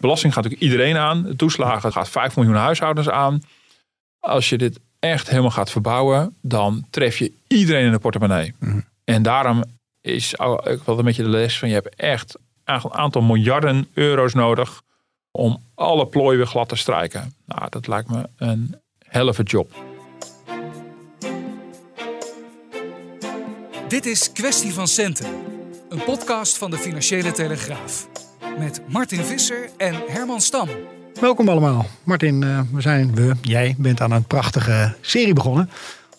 belasting gaat natuurlijk iedereen aan. De toeslagen gaat 5 miljoen huishoudens aan. Als je dit echt helemaal gaat verbouwen, dan tref je iedereen in de portemonnee. En daarom is ook wel een beetje de les van je hebt echt een aantal miljarden euro's nodig om alle plooi weer glad te strijken. Nou, dat lijkt me een helve job. Dit is Kwestie van Centen, een podcast van de Financiële Telegraaf. Met Martin Visser en Herman Stam. Welkom allemaal. Martin, eh, we zijn, we, jij bent aan een prachtige serie begonnen.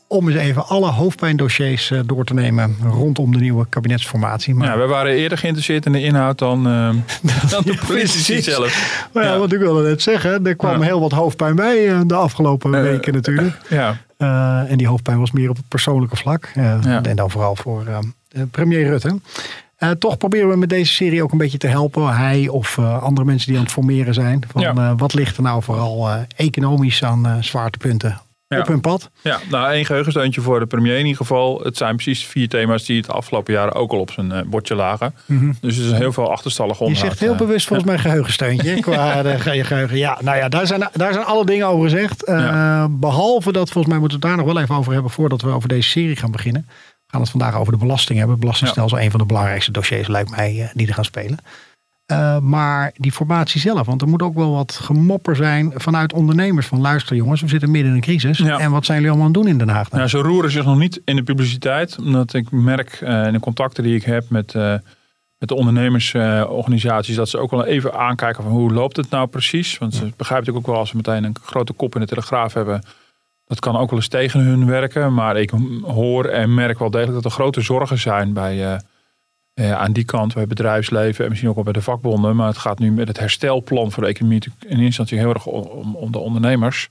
Om eens even alle hoofdpijndossiers eh, door te nemen rondom de nieuwe kabinetsformatie. Maar... Ja, we waren eerder geïnteresseerd in de inhoud dan, uh, dan de politici zelf. Maar ja, wat ik wilde net zeggen, er kwam heel wat hoofdpijn bij de afgelopen weken natuurlijk. Ja. en die hoofdpijn was meer op het persoonlijke vlak. En dan vooral voor premier Rutte. Uh, toch proberen we met deze serie ook een beetje te helpen. Hij of uh, andere mensen die aan het formeren zijn. Van, ja. uh, wat ligt er nou vooral economisch aan zwaartepunten ja. op hun pad? Ja, nou één geheugensteuntje voor de premier in ieder geval. Het zijn precies vier thema's die het afgelopen jaren ook al op zijn bordje lagen. Mm -hmm. Dus er is heel veel achterstallig onderhoud. Je zegt heel bewust volgens mij geheugensteuntje. qua de geheugen. Ja, nou ja, daar zijn, daar zijn alle dingen over gezegd. Behalve dat volgens mij moeten we het daar nog wel even over hebben voordat we over deze serie gaan beginnen gaan het vandaag over de belasting hebben. Belastingstelsel, ja. een van de belangrijkste dossiers lijkt mij die er gaan spelen. Uh, maar die formatie zelf, want er moet ook wel wat gemopper zijn vanuit ondernemers. Van luister jongens, we zitten midden in een crisis. Ja. En wat zijn jullie allemaal aan het doen in Den Haag? Nou, ze roeren zich nog niet in de publiciteit. Omdat ik merk uh, in de contacten die ik heb met, uh, met de ondernemersorganisaties... dat ze ook wel even aankijken van hoe loopt het nou precies. Want ze begrijpen ook wel als ze meteen een grote kop in de telegraaf hebben dat kan ook wel eens tegen hun werken. Maar ik hoor en merk wel degelijk dat er grote zorgen zijn bij, uh, aan die kant bij bedrijfsleven en misschien ook wel bij de vakbonden. Maar het gaat nu met het herstelplan voor de economie in eerste instantie heel erg om, om de ondernemers.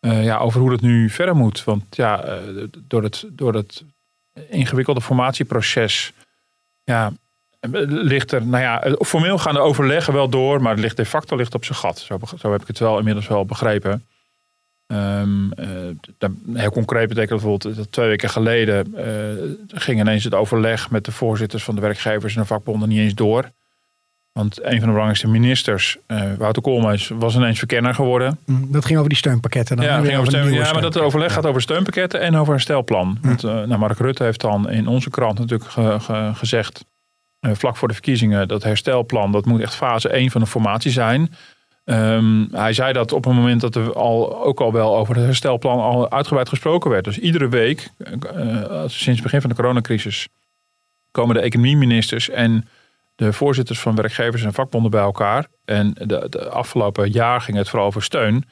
Uh, ja, over hoe het nu verder moet. Want ja, door, het, door het ingewikkelde formatieproces ja, ligt er, nou ja, formeel gaan de overleggen wel door, maar het ligt de facto ligt op zijn gat. Zo, zo heb ik het wel inmiddels wel begrepen. Um, uh, heel concreet betekent bijvoorbeeld dat twee weken geleden uh, ging ineens het overleg met de voorzitters van de werkgevers en de vakbonden niet eens door. Want een van de belangrijkste ministers, uh, Wouter Koolmees, was ineens verkenner geworden. Mm, dat ging over die steunpakketten. Dan ja, ging over steun, ja maar dat overleg ja. gaat over steunpakketten en over herstelplan. Want nou, Mark Rutte heeft dan in onze krant natuurlijk ge, ge, gezegd, vlak voor de verkiezingen, dat herstelplan, dat moet echt fase 1 van de formatie zijn. Um, hij zei dat op een moment dat er al, ook al wel over het herstelplan al uitgebreid gesproken werd. Dus iedere week, uh, sinds het begin van de coronacrisis, komen de economieministers en de voorzitters van werkgevers en vakbonden bij elkaar. En de, de afgelopen jaar ging het vooral over steun.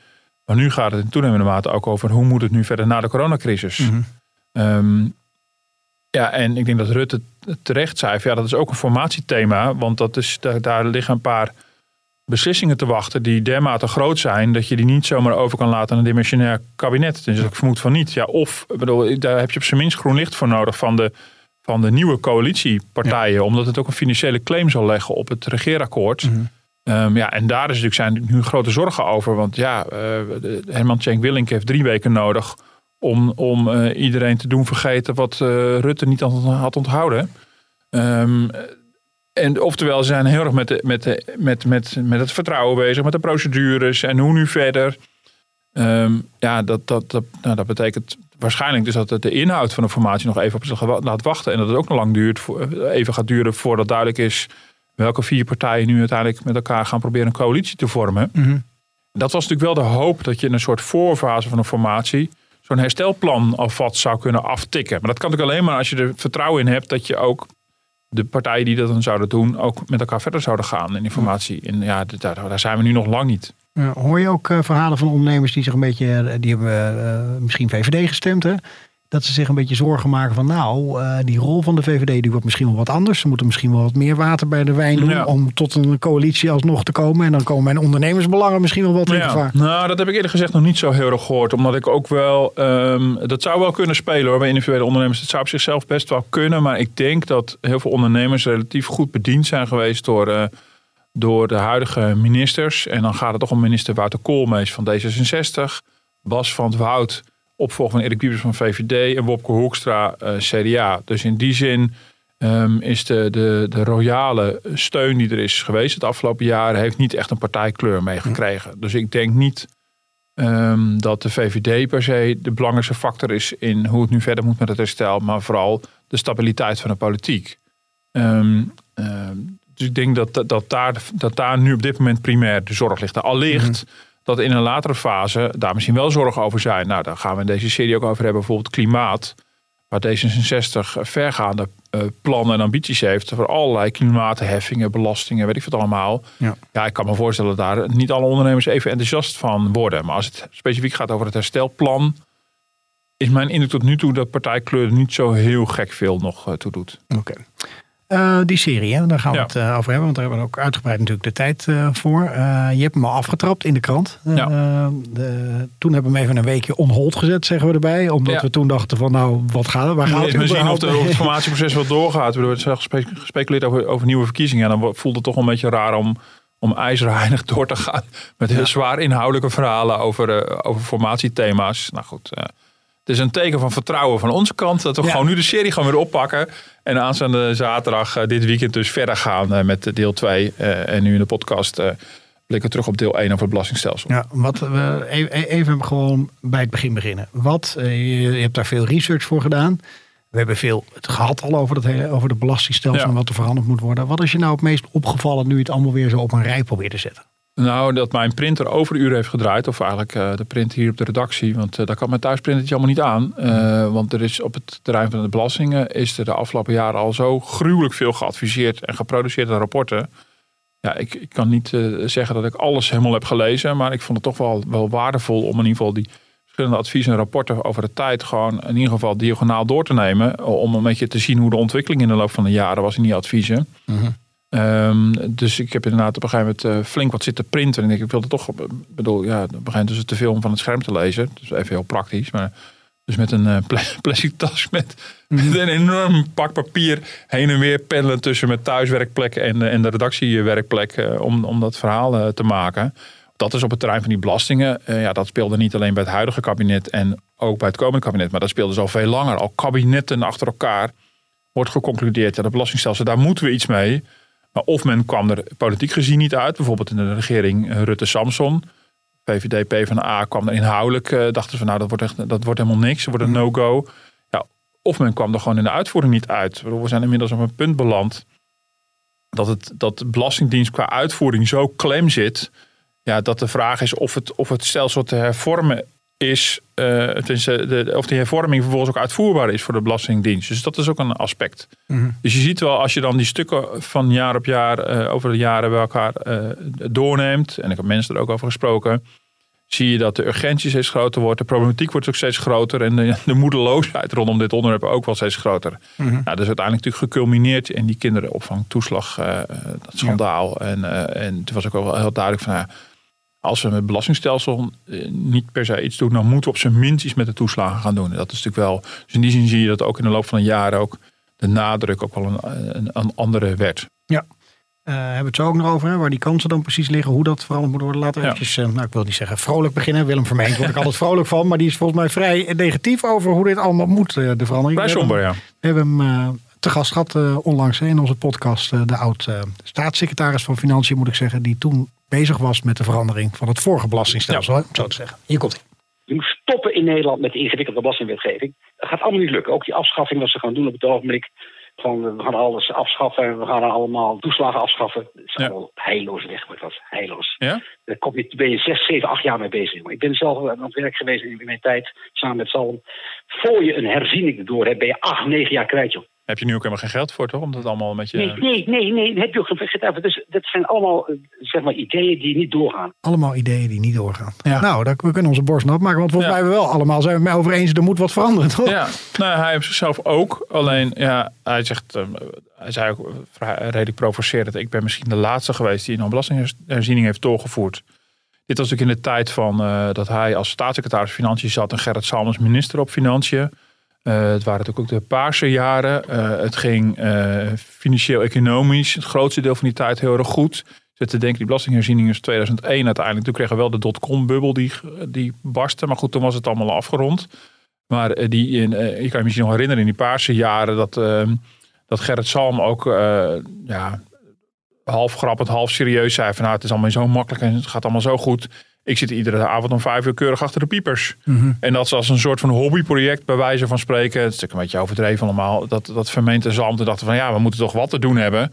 Maar nu gaat het in toenemende mate ook over hoe moet het nu verder na de coronacrisis. Mm -hmm. um, ja, en ik denk dat Rutte terecht zei, ja, dat is ook een formatiethema. Want dat is, daar, daar liggen een paar beslissingen te wachten die dermate groot zijn dat je die niet zomaar over kan laten aan een dimensionair kabinet. Dus ik vermoed van niet. Ja, of bedoel, daar heb je op zijn minst groen licht voor nodig van de, van de nieuwe coalitiepartijen, omdat het ook een financiële claim zal leggen op het regeerakkoord. Mm -hmm. um, ja, en daar is natuurlijk zijn nu grote zorgen over. Want ja, uh, Herman Tjenk Willink heeft drie weken nodig om, om uh, iedereen te doen vergeten wat uh, Rutte niet had onthouden. Um, en oftewel, ze zijn heel erg met, de, met, de, met, met, met het vertrouwen bezig, met de procedures en hoe nu verder. Um, ja, dat, dat, dat, nou, dat betekent waarschijnlijk dus dat de inhoud van de formatie nog even op zich laat wachten. En dat het ook nog lang duurt, even gaat duren voordat duidelijk is welke vier partijen nu uiteindelijk met elkaar gaan proberen een coalitie te vormen. Mm -hmm. Dat was natuurlijk wel de hoop dat je in een soort voorfase van een formatie zo'n herstelplan alvast zou kunnen aftikken. Maar dat kan natuurlijk alleen maar als je er vertrouwen in hebt dat je ook de partijen die dat dan zouden doen ook met elkaar verder zouden gaan in informatie. En ja, daar, daar zijn we nu nog lang niet. Hoor je ook uh, verhalen van ondernemers die zich een beetje, die hebben uh, misschien VVD gestemd, hè? Dat ze zich een beetje zorgen maken van nou, uh, die rol van de VVD die wordt misschien wel wat anders. Ze moeten misschien wel wat meer water bij de wijn doen ja. om tot een coalitie alsnog te komen. En dan komen mijn ondernemersbelangen misschien wel wat in ja. gevaar. Nou, dat heb ik eerlijk gezegd nog niet zo heel erg gehoord. Omdat ik ook wel, um, dat zou wel kunnen spelen hoor, bij individuele ondernemers. Het zou op zichzelf best wel kunnen. Maar ik denk dat heel veel ondernemers relatief goed bediend zijn geweest door... Uh, door de huidige ministers. En dan gaat het toch om minister Wouter Koolmees van D66. Bas van het Woud opvolger van Erik Wiebes van VVD en Wopke Hoekstra uh, CDA. Dus in die zin ehm, is de, de, de royale steun die er is geweest het afgelopen jaar, heeft niet echt een partijkleur meegekregen. Dus ik denk niet ehm, dat de VVD per se de belangrijkste factor is in hoe het nu verder moet met het herstel, maar vooral de stabiliteit van de politiek. Ehm, dus ik denk dat, dat, daar, dat daar nu op dit moment primair de zorg ligt. Allicht dat in een latere fase daar misschien wel zorgen over zijn. Nou, daar gaan we in deze serie ook over hebben. Bijvoorbeeld klimaat. Waar D66 vergaande eh, plannen en ambities heeft. Voor allerlei klimaatheffingen, belastingen, weet ik wat allemaal. Ja. ja, ik kan me voorstellen dat daar niet alle ondernemers even enthousiast van worden. Maar als het specifiek gaat over het herstelplan. Is mijn indruk tot nu toe dat partijkleur niet zo heel gek veel nog eh, toe doet. Oké. Eh, die serie, hè, daar gaan we Ja. het eh, over hebben. Want daar hebben we ook uitgebreid natuurlijk de tijd eh, voor. Je hebt hem al afgetrapt in de krant. Ja. de, toen hebben we hem even een weekje on hold gezet, zeggen we erbij. Omdat Ja. we toen dachten van nou, wat gaat er? Waar gaat het we zien of, überhaupt? de, of het formatieproces wel doorgaat. Zelfs gespe- gespeculeerd over, over nieuwe verkiezingen. En dan voelt het toch een beetje raar om, om ijzerheinig door te gaan. Met heel zwaar inhoudelijke verhalen over, over formatiethema's. Nou goed, het is een teken van vertrouwen van onze kant. Dat we Ja. gewoon nu de serie gaan weer oppakken. En aanstaande zaterdag eh, dit weekend dus verder gaan eh, met deel 2. eh, en nu in de podcast blikken terug op deel 1 over het belastingstelsel. Ja, wat we even, even gewoon bij het begin beginnen. Wat, je, hebt daar veel research voor gedaan. We hebben veel het gehad al over, dat hele, over de belastingstelsel Ja. en wat er veranderd moet worden. Wat is je nou het meest opgevallen nu je het allemaal weer zo op een rij probeert te zetten? Nou, dat mijn printer overuren heeft gedraaid. Of eigenlijk eh, de print hier op de redactie. Want eh, daar kan mijn thuisprintertje allemaal niet aan. Eh, want er is op het terrein van de belastingen... is er de afgelopen jaren al zo gruwelijk veel geadviseerd... en geproduceerd aan rapporten. Ja, ik, ik kan niet zeggen dat ik alles helemaal heb gelezen. Maar ik vond het toch wel, wel waardevol om in ieder geval die verschillende adviezen en rapporten over de tijd gewoon in ieder geval diagonaal door te nemen. Om een beetje te zien hoe de ontwikkeling in de loop van de jaren was in die adviezen. Ehm, dus ik heb inderdaad op een gegeven moment eh, flink wat zitten printen. En ik denk, ik wilde toch, ik bedoel, ja, het begint dus te veel om van het scherm te lezen. Dus even heel praktisch. Maar dus met een eh, pla- plastic tas met, met een enorm pak papier heen en weer pendelen tussen mijn thuiswerkplek en, eh, en de redactiewerkplek eh, om, om dat verhaal eh, te maken. Dat is op het terrein van die belastingen. Eh, ja, dat speelde niet alleen bij het huidige kabinet en ook bij het komende kabinet. Maar dat speelde dus al veel langer. Al kabinetten achter elkaar wordt geconcludeerd. Ja, dat belastingstelsel, daar moeten we iets mee. Maar of men kwam er politiek gezien niet uit. Bijvoorbeeld in de regering eh, Rutte-Samson. VVD, PvdA kwam er inhoudelijk. eh, dachten ze van nou, dat wordt, echt, dat wordt helemaal niks. Dat wordt een no-go. Ja, of men kwam er gewoon in de uitvoering niet uit. We zijn inmiddels op een punt beland. Dat, het, dat de Belastingdienst qua uitvoering zo klem zit. Ja, dat de vraag is of het, of het stelsel te hervormen is. de, of die hervorming vervolgens ook uitvoerbaar is voor de Belastingdienst. Dus dat is ook een aspect. Dus je ziet wel, als je dan die stukken van jaar op jaar, eh, over de jaren bij elkaar eh, doorneemt. En ik heb mensen er ook over gesproken. Zie je dat de urgentie steeds groter wordt. De problematiek wordt ook steeds groter. En de, de moedeloosheid rondom dit onderwerp ook wel steeds groter. Nou, dat is uiteindelijk natuurlijk geculmineerd in die kinderopvangtoeslag. dat schandaal. En, en het was ook wel heel duidelijk van... als we met het belastingstelsel eh, niet per se iets doen... dan moeten we op zijn minst iets met de toeslagen gaan doen. En dat is natuurlijk wel... Dus in die zin zie je dat ook in de loop van de jaren... ook de nadruk ook wel een, een, een andere werd. Ja. Eh, hebben we het zo ook nog over, hè, waar die kansen dan precies liggen, hoe dat veranderd moet worden. Laten we Ja. eventjes, eh, nou ik wil niet zeggen vrolijk beginnen. Willem Vermeend word ik altijd vrolijk van, maar die is volgens mij vrij negatief over hoe dit allemaal moet, de verandering. Vrij somber, ja. We hebben hem te gast gehad eh, onlangs in onze podcast. de oud-staatssecretaris van Financiën, moet ik zeggen. Die toen bezig was met de verandering van het vorige belastingstelsel. hè, om Zo te zeggen. Hier komt hij. Je moet stoppen in Nederland met de ingewikkelde belastingwetgeving. Dat gaat allemaal niet lukken. Ook die afschaffing wat ze gaan doen op het ogenblik. Van we gaan alles afschaffen en we gaan allemaal toeslagen afschaffen. Dat is Ja. allemaal heilloos weg, wordt dat. Heilloos. Ja? Daar kom je, ben je zes, zeven, acht jaar mee bezig. Maar ik ben zelf aan het werk geweest in mijn tijd, samen met Salm. Voor je een herziening erdoor hebt, ben je acht, negen jaar kwijt, joh. Heb je nu ook helemaal geen geld voor, toch? Om dat allemaal een beetje... Nee, nee, nee, nee, dat heb je ook geen vergeten. Dus dat zijn allemaal, eh, zeg maar, ideeën die niet doorgaan. Allemaal ideeën die niet doorgaan. Ja. Nou, dat, we kunnen onze borst nat maken. Want volgens Ja. mij hebben we wel allemaal zijn we het mee over eens. Er moet wat veranderen, toch? Ja, nou, hij heeft zichzelf ook. Alleen, ja, hij zegt, eh, hij zei ook vrij- redelijk provocerend. Ik ben misschien de laatste geweest die een belastingherziening heeft doorgevoerd. Dit was natuurlijk in de tijd van eh, dat hij als staatssecretaris Financiën zat en Gerrit Salmers minister op Financiën. Eh, het waren natuurlijk ook de paarse jaren. Eh, het ging eh, financieel-economisch het grootste deel van die tijd heel erg goed. Zit te denken, die belastingherziening is 2001 uiteindelijk. Toen kregen we wel de dotcom-bubbel die, die barstte. Maar goed, toen was het allemaal al afgerond. Maar die, in, je kan je misschien nog herinneren in die paarse jaren dat, eh, dat Gerrit Salm ook ja, half grappend, half serieus zei van nou, het is allemaal zo makkelijk en het gaat allemaal zo goed. Ik zit iedere avond om vijf uur keurig achter de piepers. Mhm. En dat is als een soort van hobbyproject bij wijze van spreken. Het is natuurlijk een beetje overdreven allemaal. Dat, dat vermeende Zalm te dachten van ja, we moeten toch wat te doen hebben.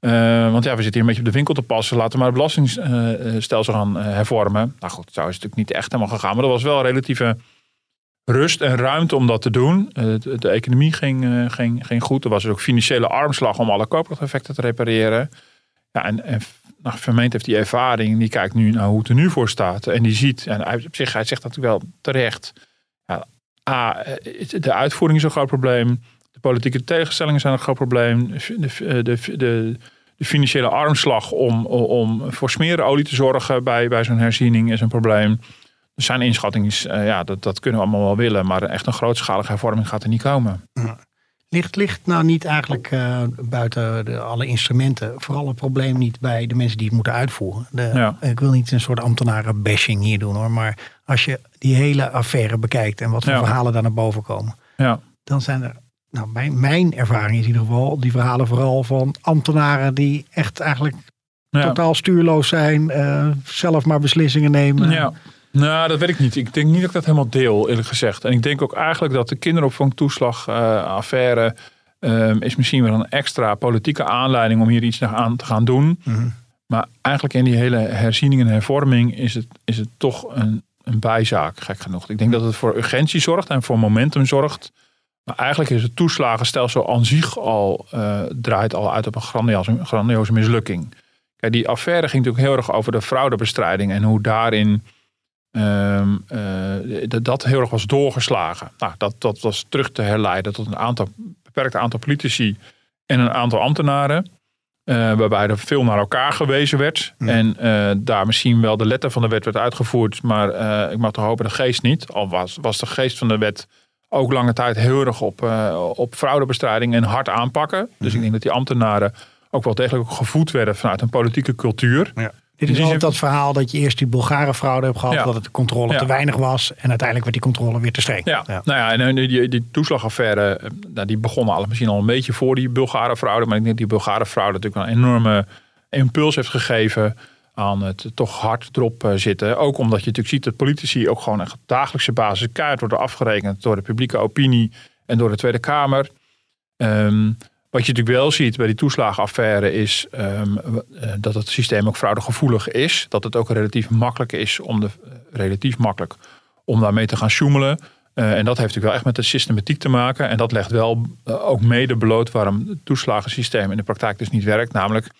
Uh, want ja, we zitten hier een beetje op de winkel te passen. Laten we maar het belastingstelsel gaan uh, hervormen. Nou goed, zo is het natuurlijk niet echt helemaal gegaan. Maar er was wel relatieve rust en ruimte om dat te doen. Uh, de, de, economie ging, ging, ging goed. Er was ook financiële armslag om alle koopkrachteffecten te repareren. Ja, en, en nou, Vermeend heeft die ervaring. Die kijkt nu naar hoe het er nu voor staat. En die ziet, en hij, op zich, hij zegt natuurlijk wel terecht. Ja, A, de uitvoering is een groot probleem. De politieke tegenstellingen zijn een groot probleem. De, de, de, financiële armslag om, om voor smerenolie te zorgen bij, bij zo'n herziening is een probleem. Zijn inschatting is, uh, ja, dat, dat kunnen we allemaal wel willen. Maar echt een grootschalige hervorming gaat er niet komen. Ligt, ligt nou niet eigenlijk uh, buiten de, alle instrumenten vooral het probleem niet bij de mensen die het moeten uitvoeren? De, ja. Ik wil niet een soort ambtenaren bashing hier doen hoor, maar als je die hele affaire bekijkt en wat voor Ja. verhalen daar naar boven komen, Ja, dan zijn er, nou mijn, mijn ervaring is in ieder geval, die verhalen vooral van ambtenaren die echt eigenlijk totaal stuurloos zijn, eh, zelf maar beslissingen nemen. Ja. Nou, dat weet ik niet. Ik denk niet dat ik dat helemaal deel, eerlijk gezegd. En ik denk ook eigenlijk dat de kinderopvangtoeslag-affaire ehm, is misschien wel een extra politieke aanleiding om hier iets aan te gaan doen. Mhm. Maar eigenlijk in die hele herziening en hervorming is het, is het toch een, een bijzaak, gek genoeg. Ik denk dat het voor urgentie zorgt en voor momentum zorgt. Maar eigenlijk is het toeslagenstelsel aan zich al, eh, draait al uit op een grandioze, grandioze mislukking. Kijk, die affaire ging natuurlijk heel erg over de fraudebestrijding en hoe daarin ehm, eh, dat, dat heel erg was doorgeslagen. Nou, dat, dat was terug te herleiden tot een aantal, beperkt aantal politici en een aantal ambtenaren. eh, waarbij er veel naar elkaar gewezen werd. Ja. En eh, daar misschien wel de letter van de wet werd uitgevoerd. Maar ik mag toch hopen de geest niet. Al was, was de geest van de wet ook lange tijd heel erg op, op fraudebestrijding en hard aanpakken. Dus ik denk dat die ambtenaren ook wel degelijk gevoed werden vanuit een politieke cultuur. Dit is die altijd dat verhaal dat je eerst die Bulgare fraude hebt gehad, Ja. dat het de controle Ja. te weinig was en uiteindelijk werd die controle weer te streng. Ja, nou ja, en die, die, die toeslagaffaire, eh, nou, die begonnen al misschien al een beetje voor die Bulgare fraude. Maar ik denk dat die Bulgare fraude natuurlijk een enorme impuls heeft gegeven aan het toch hard erop eh, zitten. Ook omdat je natuurlijk ziet dat politici ook gewoon op dagelijkse basis kaart worden afgerekend door de publieke opinie en door de Tweede Kamer. Ehm, wat je natuurlijk wel ziet bij die toeslagenaffaire is eh, dat het systeem ook fraudegevoelig is. Dat het ook relatief makkelijk is om de, eh, relatief makkelijk om daarmee te gaan sjoemelen. Eh, en dat heeft natuurlijk wel echt met de systematiek te maken. En dat legt wel ook mede bloot waarom het toeslagensysteem in de praktijk dus niet werkt. Namelijk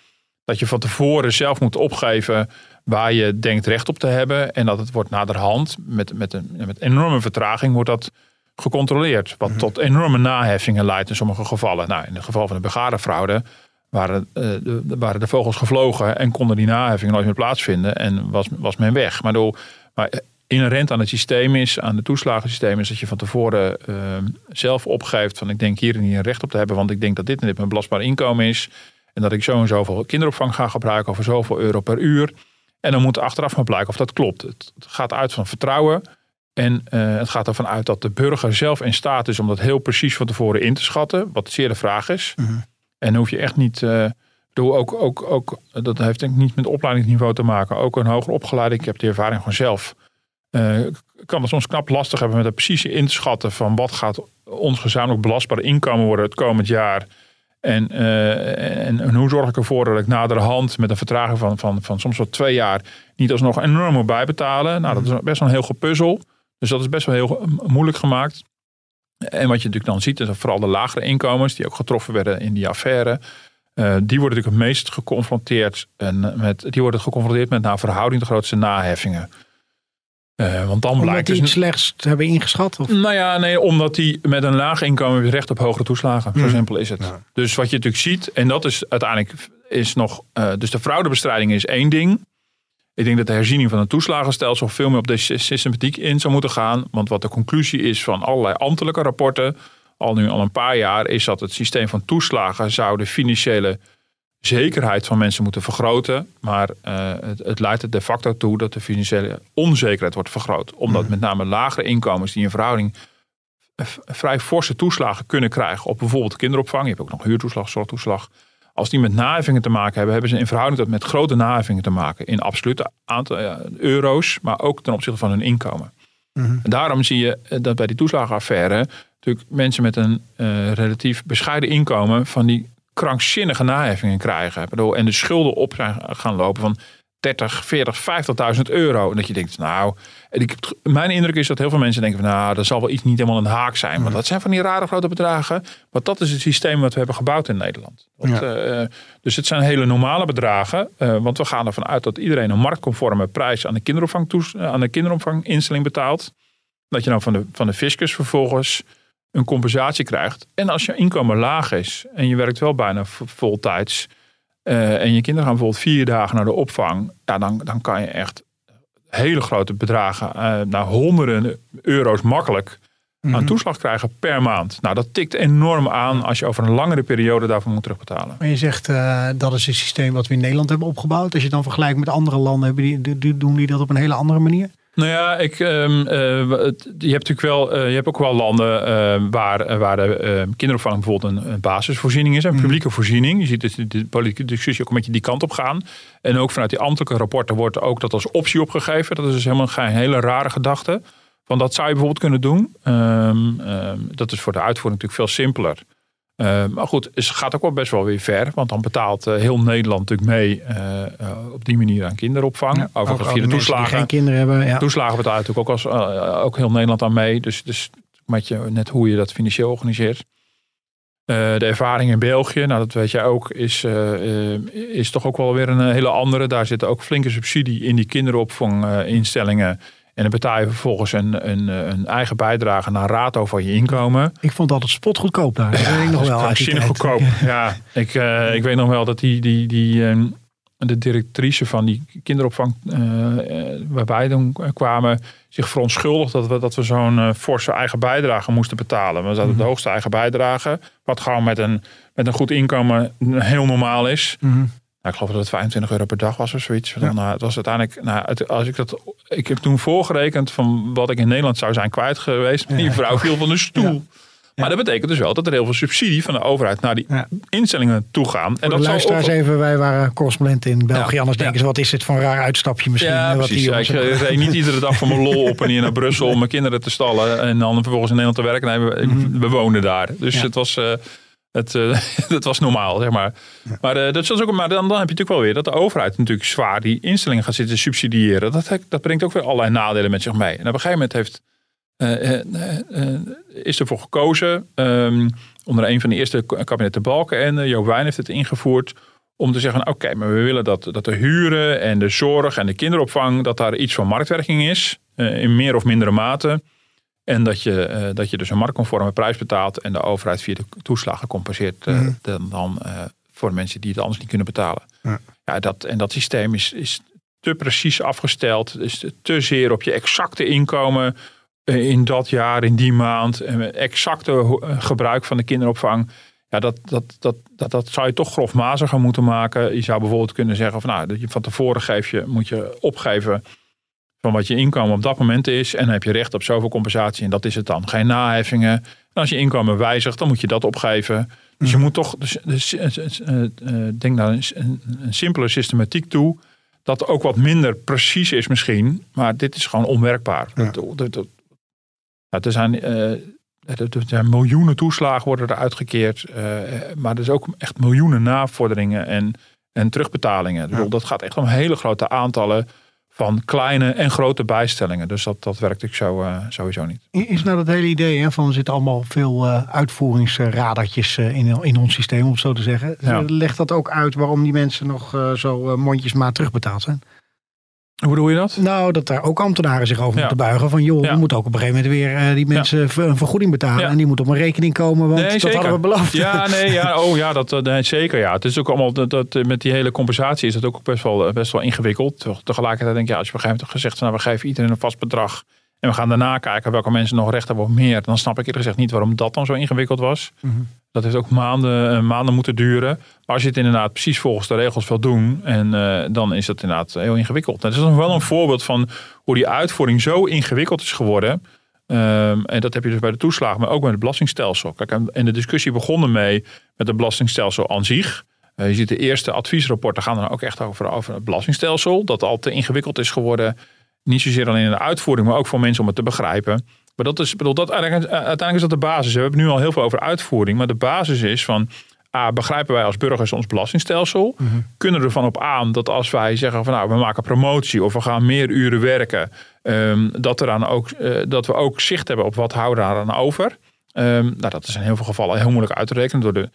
dat je van tevoren zelf moet opgeven waar je denkt recht op te hebben. En dat het wordt naderhand, met, met, een, met enorme vertraging, wordt dat gecontroleerd. Wat tot enorme naheffingen leidt in sommige gevallen. Nou, in het geval van de begarenfraude waren, eh, de, waren de vogels gevlogen en konden die naheffingen nooit meer plaatsvinden. En was, was men weg. Maar, door, maar inherent aan het systeem is, aan het toeslagensysteem, is dat je van tevoren eh, zelf opgeeft van ik denk hier en hier recht op te hebben, want ik denk dat dit en dit mijn belastbaar inkomen is. En dat ik zo en zoveel kinderopvang ga gebruiken over zoveel euro per uur. En dan moet achteraf maar blijken of dat klopt. Het gaat uit van vertrouwen. En eh, het gaat ervan uit dat de burger zelf in staat is om dat heel precies van tevoren in te schatten. Wat zeer de vraag is. Mhm. En dan hoef je echt niet. eh, bedoel, ook, ook, ook, dat heeft denk ik niet met opleidingsniveau te maken. Ook een hoger opgeleide, ik heb die ervaring gewoon zelf. eh, kan het soms knap lastig hebben met het precieze te schatten van wat gaat ons gezamenlijk belastbare inkomen worden het komend jaar. En, en, en hoe zorg ik ervoor dat ik naderhand met een vertraging van, van, van soms wel twee jaar niet alsnog enorm moet bijbetalen. Nou, dat is best wel een heel gepuzzel. Dus dat is best wel heel eh, moeilijk gemaakt. En wat je natuurlijk dan ziet, is dat vooral de lagere inkomens, die ook getroffen werden in die affaire, eh, die worden natuurlijk het meest geconfronteerd, en met, die worden geconfronteerd met naar verhouding de grootste naheffingen. Eh, want dan Omdat blijkt die dus... het slechtst hebben ingeschat? Of? Nou ja, nee, omdat die met een laag inkomen recht op hogere toeslagen. Zo Hmm. simpel is het. Ja. Dus wat je natuurlijk ziet, en dat is uiteindelijk is nog. eh, dus de fraudebestrijding is één ding. Ik denk dat de herziening van het toeslagenstelsel veel meer op de sy- systematiek in zou moeten gaan. Want wat de conclusie is van allerlei ambtelijke rapporten, al nu al een paar jaar, is dat het systeem van toeslagen zou de financiële zekerheid van mensen moeten vergroten. Maar eh, het, het leidt er de facto toe dat de financiële onzekerheid wordt vergroot. Omdat met name lagere inkomens die in verhouding vrij forse toeslagen kunnen krijgen op bijvoorbeeld kinderopvang. Je hebt ook nog huurtoeslag, zorgtoeslag. Als die met naheffingen te maken hebben, hebben ze in verhouding tot met grote naheffingen te maken. In absolute aantal euro's, maar ook ten opzichte van hun inkomen. Mhm. En daarom zie je eh, dat bij die toeslagenaffaire natuurlijk mensen met een uh, relatief bescheiden inkomen van die krankzinnige naheffingen krijgen. en de schulden op zijn gaan lopen van 30, 40, 50.000 euro. En dat je denkt, nou, ik, mijn indruk is dat heel veel mensen denken van, nou, dat zal wel iets niet helemaal een haak zijn. Maar dat zijn van die rare grote bedragen. Maar dat is het systeem wat we hebben gebouwd in Nederland. Eh, dus het zijn hele normale bedragen. Uh, want we gaan ervan uit dat iedereen een marktconforme prijs aan de, kinderopvang aan de kinderopvanginstelling betaalt. Dat je nou van de, van de fiscus vervolgens een compensatie krijgt. En als je inkomen laag is en je werkt wel bijna voltijds uh, en je kinderen gaan bijvoorbeeld vier dagen naar de opvang, ja, dan, dan kan je echt hele grote bedragen, uh, naar honderden euro's makkelijk aan mhm. toeslag krijgen per maand. Nou, dat tikt enorm aan als je over een langere periode daarvoor moet terugbetalen. Maar je zegt uh, dat is het systeem wat we in Nederland hebben opgebouwd. Als je dan vergelijkt met andere landen, hebben die, doen die dat op een hele andere manier? Nou ja, ik, um, uh, je hebt natuurlijk wel, uh, je hebt ook wel landen uh, waar, waar de ehm, kinderopvang bijvoorbeeld een, een, basisvoorziening is, een mm. publieke voorziening. Je ziet dus de, de politieke discussie ook een beetje die kant op gaan. En ook vanuit die ambtelijke rapporten wordt ook dat als optie opgegeven. Dat is dus helemaal geen hele rare gedachte. Want dat zou je bijvoorbeeld kunnen doen. Um, dat is voor de uitvoering natuurlijk veel simpeler. Uh, maar goed, het gaat ook wel best wel weer ver. Want dan betaalt uh, heel Nederland natuurlijk mee uh, op die manier aan kinderopvang. Ja, Overigens via de toeslagen. Die geen kinderen hebben. Ja. Toeslagen betaalt natuurlijk ook, als, ook heel Nederland aan mee. Dus, dus met je, net hoe je dat financieel organiseert. de ervaring in België, nou dat weet jij ook, is, is toch ook wel weer een hele andere. Daar zit ook flinke subsidie in die kinderopvanginstellingen. En dan betaal je vervolgens een, een, een eigen bijdrage naar rato van je inkomen. Ik vond dat het spotgoedkoop daar. Dat weet ik nog wel. Goedkoop. Ja, ik, uh, ik weet nog wel dat die, die, die, uh, de directrice van die kinderopvang, uh, waarbij dan kwamen, zich verontschuldigd dat we, dat we zo'n forse eigen bijdrage moesten betalen. We zaten mm de hoogste eigen bijdrage, wat gewoon met een, met een goed inkomen heel normaal is. Mm nou, ik geloof dat het 25 euro per dag was of zoiets. Dan, nou, het was uiteindelijk, nou, als ik dat, ik heb toen voorgerekend van wat ik in Nederland zou zijn kwijt geweest. Die vrouw viel van de stoel. Maar dat betekent dus wel dat er heel veel subsidie van de overheid naar die instellingen toe gaan. En dat luisteraars even, wij waren correspondent in België. Anders denken ze, wat is dit voor een raar uitstapje misschien? Ja, wat precies. ik reed niet iedere dag van mijn lol op en hier naar Brussel om mijn kinderen te stallen. En dan vervolgens in Nederland te werken. Nee, we, mm we woonden daar. Dus het was... Uh, het, uh, dat was normaal, zeg maar. Maar, uh, dat is ook, maar dan, dan heb je natuurlijk wel weer dat de overheid natuurlijk zwaar die instellingen gaat zitten subsidiëren. Dat, dat brengt ook weer allerlei nadelen met zich mee. En op een gegeven moment heeft, uh, is ervoor gekozen, um, onder een van de eerste kabinetten Balken en Joop Wijn heeft het ingevoerd om te zeggen, oké, maar we willen dat, dat de huren en de zorg en de kinderopvang, dat daar iets van marktwerking is, in meer of mindere mate. En dat je, eh, dat je dus een marktconforme prijs betaalt en de overheid via de toeslagen compenseert uh, dan, dan uh, voor mensen die het anders niet kunnen betalen. Ja. ja. dat, en dat systeem is, is te precies afgesteld, is te zeer op je exacte inkomen in dat jaar, in die maand, en exacte gebruik van de kinderopvang. Ja, dat, dat, dat, dat, dat zou je toch grofmaziger moeten maken. Je zou bijvoorbeeld kunnen zeggen van nou, dat je van tevoren geef je, moet je opgeven van wat je inkomen op dat moment is. En dan heb je recht op zoveel compensatie en dat is het dan. Geen naheffingen. En als je inkomen wijzigt, dan moet je dat opgeven. Dus je mm. moet toch, dus, dus, uh, denk naar een, een, simpele systematiek toe. Dat ook wat minder precies is misschien. Maar dit is gewoon onwerkbaar. Ja. Dat, dat, er, zijn, er zijn miljoenen toeslagen worden er uitgekeerd. maar er is ook echt miljoenen navorderingen en, en terugbetalingen. Ja. Dat gaat echt om hele grote aantallen van kleine en grote bijstellingen. Dus dat, dat werkt ik zo, uh, sowieso niet. Is nou dat hele idee hè, van er zitten allemaal veel uh, uitvoeringsradertjes uh, in, in ons systeem, om zo te zeggen. Ja. Legt dat ook uit waarom die mensen nog zo mondjesmaat terugbetaald zijn? Hoe bedoel je dat? Nou, dat daar ook ambtenaren zich over moeten buigen. Van joh, we moeten ook op een gegeven moment weer uh, die mensen een vergoeding betalen. En die moet op een rekening komen, want nee, dat hadden we beloofd. Ja, nee, ja, oh ja, dat, nee, zeker ja. Het is ook allemaal, dat, dat, met die hele compensatie is dat ook best wel, best wel ingewikkeld. Tegelijkertijd denk je, ja, als je op een gegeven moment gezegd nou, we geven iedereen een vast bedrag. En we gaan daarna kijken welke mensen nog recht hebben of meer. Dan snap ik eerlijk gezegd niet waarom dat dan zo ingewikkeld was. Mm dat heeft ook maanden, eh, maanden moeten duren. Maar als je het inderdaad precies volgens de regels wil doen, en, uh, dan is dat inderdaad heel ingewikkeld. Dat is wel een voorbeeld van hoe die uitvoering zo ingewikkeld is geworden. Ehm, en dat heb je dus bij de toeslagen, maar ook bij het belastingstelsel. Kijk, en de discussie begon ermee met het belastingstelsel aan zich. Uh, je ziet de eerste adviesrapporten gaan dan ook echt over, over het belastingstelsel. Dat al te ingewikkeld is geworden. Niet zozeer alleen in de uitvoering, maar ook voor mensen om het te begrijpen. Maar dat is, bedoel, dat, uiteindelijk is dat de basis. We hebben nu al heel veel over uitvoering. Maar de basis is van A, begrijpen wij als burgers ons belastingstelsel? Mhm. Kunnen we ervan op aan dat als wij zeggen van nou, we maken promotie of we gaan meer uren werken, um, dat, er dan ook, uh, dat we ook zicht hebben op wat houden we daar aan over? Um, nou, dat is in heel veel gevallen heel moeilijk uit te rekenen. Door de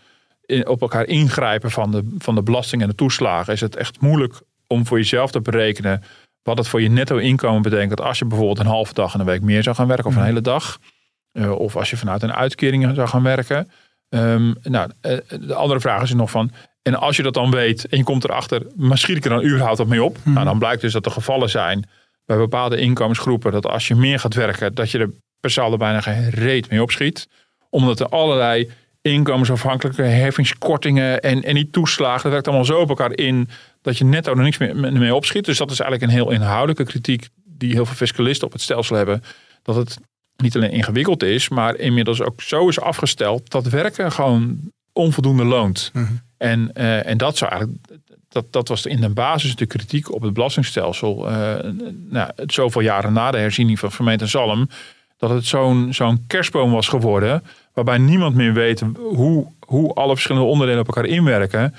in, op elkaar ingrijpen van de, van de belasting en de toeslagen is het echt moeilijk om voor jezelf te berekenen wat het voor je netto inkomen betekent als je bijvoorbeeld een halve dag in de week meer zou gaan werken of een mhm. hele dag. Uh, of als je vanuit een uitkering zou gaan werken. Um, nou, eh, de andere vraag is nog van. En als je dat dan weet en je komt erachter, maar schiet ik er dan überhaupt op mee op? Hmm. Nou, dan blijkt dus dat er gevallen zijn bij bepaalde inkomensgroepen dat als je meer gaat werken, dat je er per saldo bijna geen reet mee opschiet. Omdat er allerlei inkomensafhankelijke heffingskortingen en, en die toeslagen, dat werkt allemaal zo op elkaar in dat je netto er niks meer mee opschiet. Dus dat is eigenlijk een heel inhoudelijke kritiek die heel veel fiscalisten op het stelsel hebben. Dat het niet alleen ingewikkeld is, maar inmiddels ook zo is afgesteld dat werken gewoon onvoldoende loont. Mhm. en, uh, en dat zou eigenlijk. Dat, dat was in de basis de kritiek op het belastingstelsel. Uh, nou, zoveel jaren na de herziening van gemeente Zalm. Dat het zo'n zo'n kerstboom was geworden. Waarbij niemand meer weet hoe, hoe alle verschillende onderdelen op elkaar inwerken.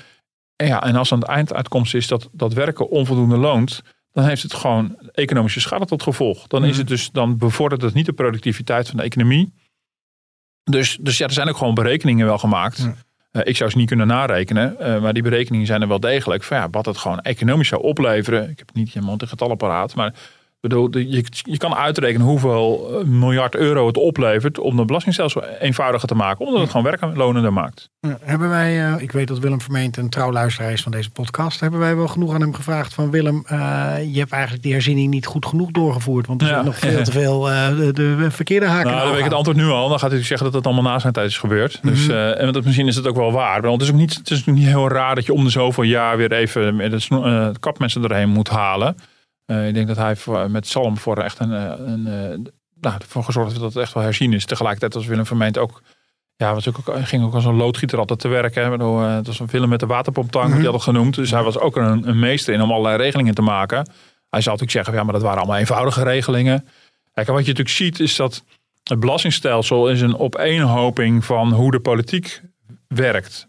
En, ja, en als aan het einduitkomst is dat, dat werken onvoldoende loont dan heeft het gewoon economische schade tot gevolg. Dan, is mhm. het dus, dan bevordert het niet de productiviteit van de economie. Dus, dus ja, er zijn ook gewoon berekeningen wel gemaakt. Eh, ik zou ze niet kunnen narekenen, uh, maar die berekeningen zijn er wel degelijk. Van ja, wat het gewoon economisch zou opleveren. Ik heb niet helemaal een getallapparaat, maar bedoel, je, je kan uitrekenen hoeveel eh, miljard euro het oplevert om de belastingstelsel eenvoudiger te maken, omdat het gewoon werklonender maakt. hebben wij, uh, ik weet dat Willem Vermeent een trouw luisteraar is van deze podcast, hebben wij wel genoeg aan hem gevraagd van Willem, uh, je hebt eigenlijk die herziening niet goed genoeg doorgevoerd, want er ja, zijn nog veel te veel de, de, verkeerde haken. Nou, dan weet ik het antwoord nu al. Dan gaat hij zeggen dat het allemaal na zijn tijd is gebeurd. Mm -hmm. Dus en dat, misschien is het ook wel waar. Want het is ook niet, het is niet heel raar dat je om de zoveel jaar weer even met het kapmessen erheen moet halen. Uh, ik denk dat hij voor, met Salm voor echt een, eh, een, een uh, nou, ervoor gezorgd dat het echt wel herzien is. Tegelijkertijd was Willem Vermeend ook, ja, was ook, ging ook als een loodgieter altijd te werken. Uh, het was een Willem met de waterpomptank, mm -hmm. die had het genoemd. Dus hij was ook een, een, meester in om allerlei regelingen te maken. Hij zou natuurlijk zeggen, ja, maar dat waren allemaal eenvoudige regelingen. Kijk, wat je natuurlijk ziet is dat het belastingstelsel is een opeenhoping van hoe de politiek werkt.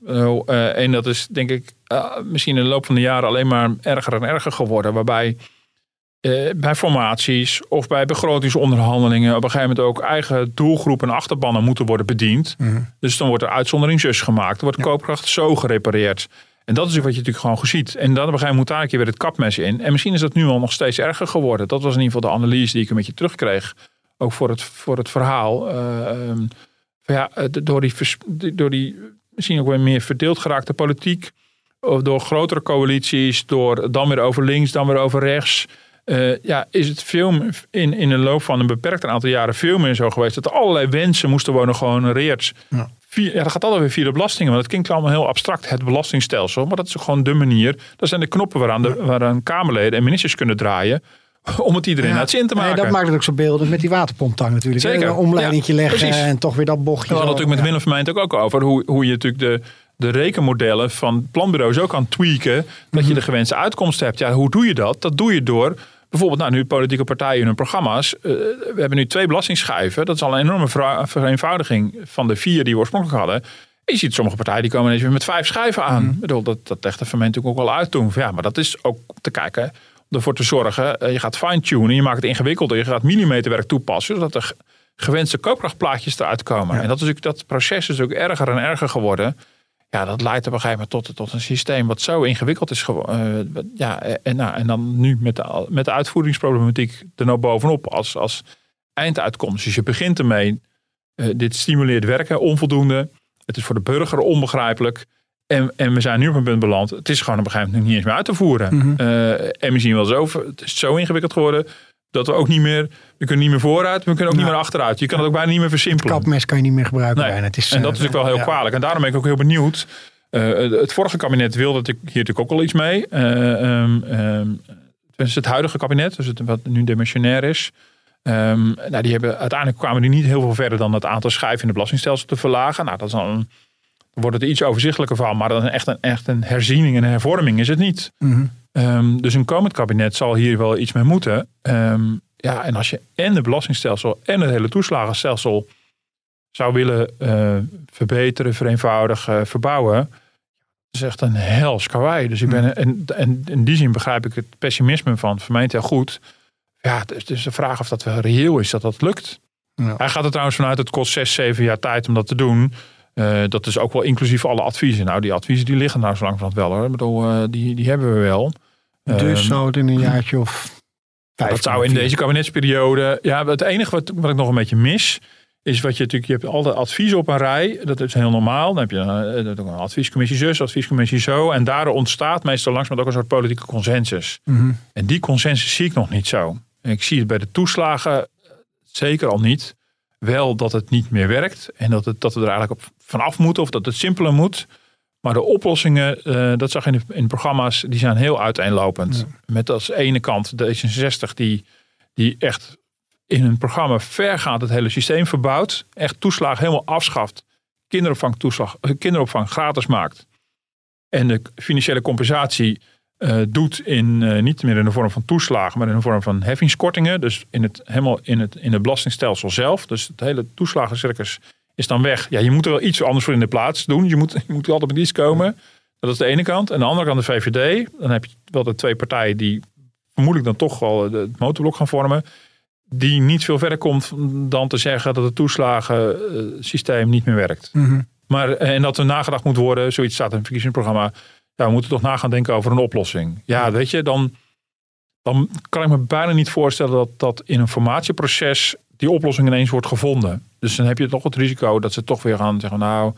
En dat is denk ik misschien in de loop van de jaren alleen maar erger en erger geworden. Waarbij uh, bij formaties of bij begrotingsonderhandelingen op een gegeven moment ook eigen doelgroepen en achterbannen moeten worden bediend. Mhm. Dus dan wordt er uitzondering zus gemaakt. Er wordt ja. koopkracht zo gerepareerd. En dat is wat je natuurlijk gewoon ziet. En dan op een gegeven moment moet daar een keer weer het kapmes in. En misschien is dat nu al nog steeds erger geworden. Dat was in ieder geval de analyse die ik een beetje terugkreeg. Ook voor het, voor het verhaal. Uh, um, ja, door, die, door die misschien ook weer meer verdeeld geraakte politiek. Of door grotere coalities. Door dan weer over links, dan weer over rechts. Uh, ja, is het veel in, in de loop van een beperkt aantal jaren veel meer zo geweest dat er allerlei wensen moesten worden gehonoreerd. Ja. ja, dat gaat altijd weer via de belastingen, want het klinkt allemaal heel abstract, het belastingstelsel. Maar dat is gewoon de manier. Dat zijn de knoppen waaraan, de, waaraan Kamerleden en ministers kunnen draaien om het iedereen ja, uit zin te maken. Nee, dat maakt het ook zo beeldend met die waterpomptang natuurlijk. Zeker. Een omleidingje ja, leggen en toch weer dat bochtje. We hadden natuurlijk met Willem Vermeijnd ook, ook over hoe, hoe je natuurlijk de, de rekenmodellen van planbureaus ook kan tweaken. Dat mm -hmm. je mhm. de gewenste uitkomst hebt. Ja, hoe doe je dat? Dat doe je door bijvoorbeeld nou, nu politieke partijen in hun programma's. Uh, we hebben nu twee belastingschijven. Dat is al een enorme vereenvoudiging van de vier die we oorspronkelijk hadden. Je ziet sommige partijen die komen ineens weer met vijf schijven aan. Mm. Ik bedoel, dat, dat legt de verment natuurlijk ook wel uit toen. Ja, maar dat is ook te kijken om ervoor te zorgen. Uh, je gaat fine-tunen, je maakt het ingewikkelder. Je gaat millimeterwerk toepassen, zodat er gewenste koopkrachtplaatjes eruit komen. En dat, is natuurlijk, dat proces is ook erger en erger geworden. Ja, dat leidt op een gegeven moment tot, tot een systeem wat zo ingewikkeld is geworden. Uh, ja, en, nou, en dan nu met de, met de uitvoeringsproblematiek er nou bovenop als, als einduitkomst. Dus je begint ermee, uh, dit stimuleert werken onvoldoende. Het is voor de burger onbegrijpelijk. En, en we zijn nu op een punt beland. Het is gewoon op een gegeven moment niet eens meer uit te voeren. Mm -hmm. uh, en we zien wel zo, het is zo ingewikkeld geworden dat we ook niet meer, we kunnen niet meer vooruit, we kunnen ook niet meer achteruit. Je kan het ook bijna niet meer versimpelen. Het kapmes kan je niet meer gebruiken. Nee. Bijna. Het is, en dat is natuurlijk wel heel ja. kwalijk. En daarom ben ik ook heel benieuwd. Uh, het vorige kabinet wilde hier natuurlijk ook al iets mee. Uh, um, um, het huidige kabinet, dus het, wat nu demissionair is. Ehm, nou, die hebben, uiteindelijk kwamen die niet heel veel verder dan het aantal schijven in de belastingstelsel te verlagen. Nou, dat is dan, wordt het er iets overzichtelijker van, maar dan echt een, echt een herziening en een hervorming is het niet. Ehm, dus een komend kabinet zal hier wel iets mee moeten. Ehm, ja, en als je en de belastingstelsel en het hele toeslagenstelsel zou willen eh, verbeteren, vereenvoudigen, verbouwen. Dat is echt een hels karwei. Dus ik ben, en, en in die zin begrijp ik het pessimisme van vermeent heel goed. Ja, het is dus de vraag of dat wel reëel is dat dat lukt. Ja. Hij gaat er trouwens vanuit, het kost zes, zeven jaar tijd om dat te doen. Eh, dat is ook wel inclusief alle adviezen. Nou, die adviezen die liggen nou zo lang van het wel hoor. Ik bedoel, eh, die, die hebben we wel. Dus Ehm, zou het in een jaartje of vijf dat zou in vier- deze kabinetsperiode. Ja, het enige wat, wat ik nog een beetje mis. Is wat je natuurlijk. Je hebt altijd adviezen op een rij. Dat is heel normaal. Dan heb je eh, een adviescommissie zus, adviescommissie zo. En daar ontstaat meestal langzaam ook een soort politieke consensus. Mhm. En die consensus zie ik nog niet zo. En ik zie het bij de toeslagen eh, zeker al niet. Wel dat het niet meer werkt. En dat, het, dat we er eigenlijk op vanaf moeten. Of dat het simpeler moet. Maar de oplossingen, eh, dat zag je in de, in de programma's, die zijn heel uiteenlopend. Met als ene kant de D66 die, die echt in een programma vergaand het hele systeem verbouwt. Echt toeslagen helemaal afschaft. Kinderopvang, toeslag, eh, kinderopvang gratis maakt. En de financiële compensatie eh, doet in, niet meer in de vorm van toeslagen, maar in de vorm van heffingskortingen. Dus in het, helemaal in het, in het belastingstelsel zelf. Dus het hele toeslagencircus is dan weg. Ja, je moet er wel iets anders voor in de plaats doen. Je moet, je moet altijd met iets komen. Dat is de ene kant. En de andere kant de VVD. Dan heb je wel de twee partijen die vermoedelijk dan toch wel het motorblok gaan vormen. Die niet veel verder komt dan te zeggen dat het toeslagensysteem niet meer werkt. Mhm. Maar, eh, en dat er nagedacht moet worden, zoiets staat in het verkiezingsprogramma. Ja, we moeten toch na gaan denken over een oplossing. Ja, weet je, dan, dan kan ik me bijna niet voorstellen dat, dat in een formatieproces die oplossing ineens wordt gevonden. Dus dan heb je toch het risico dat ze toch weer gaan zeggen, nou,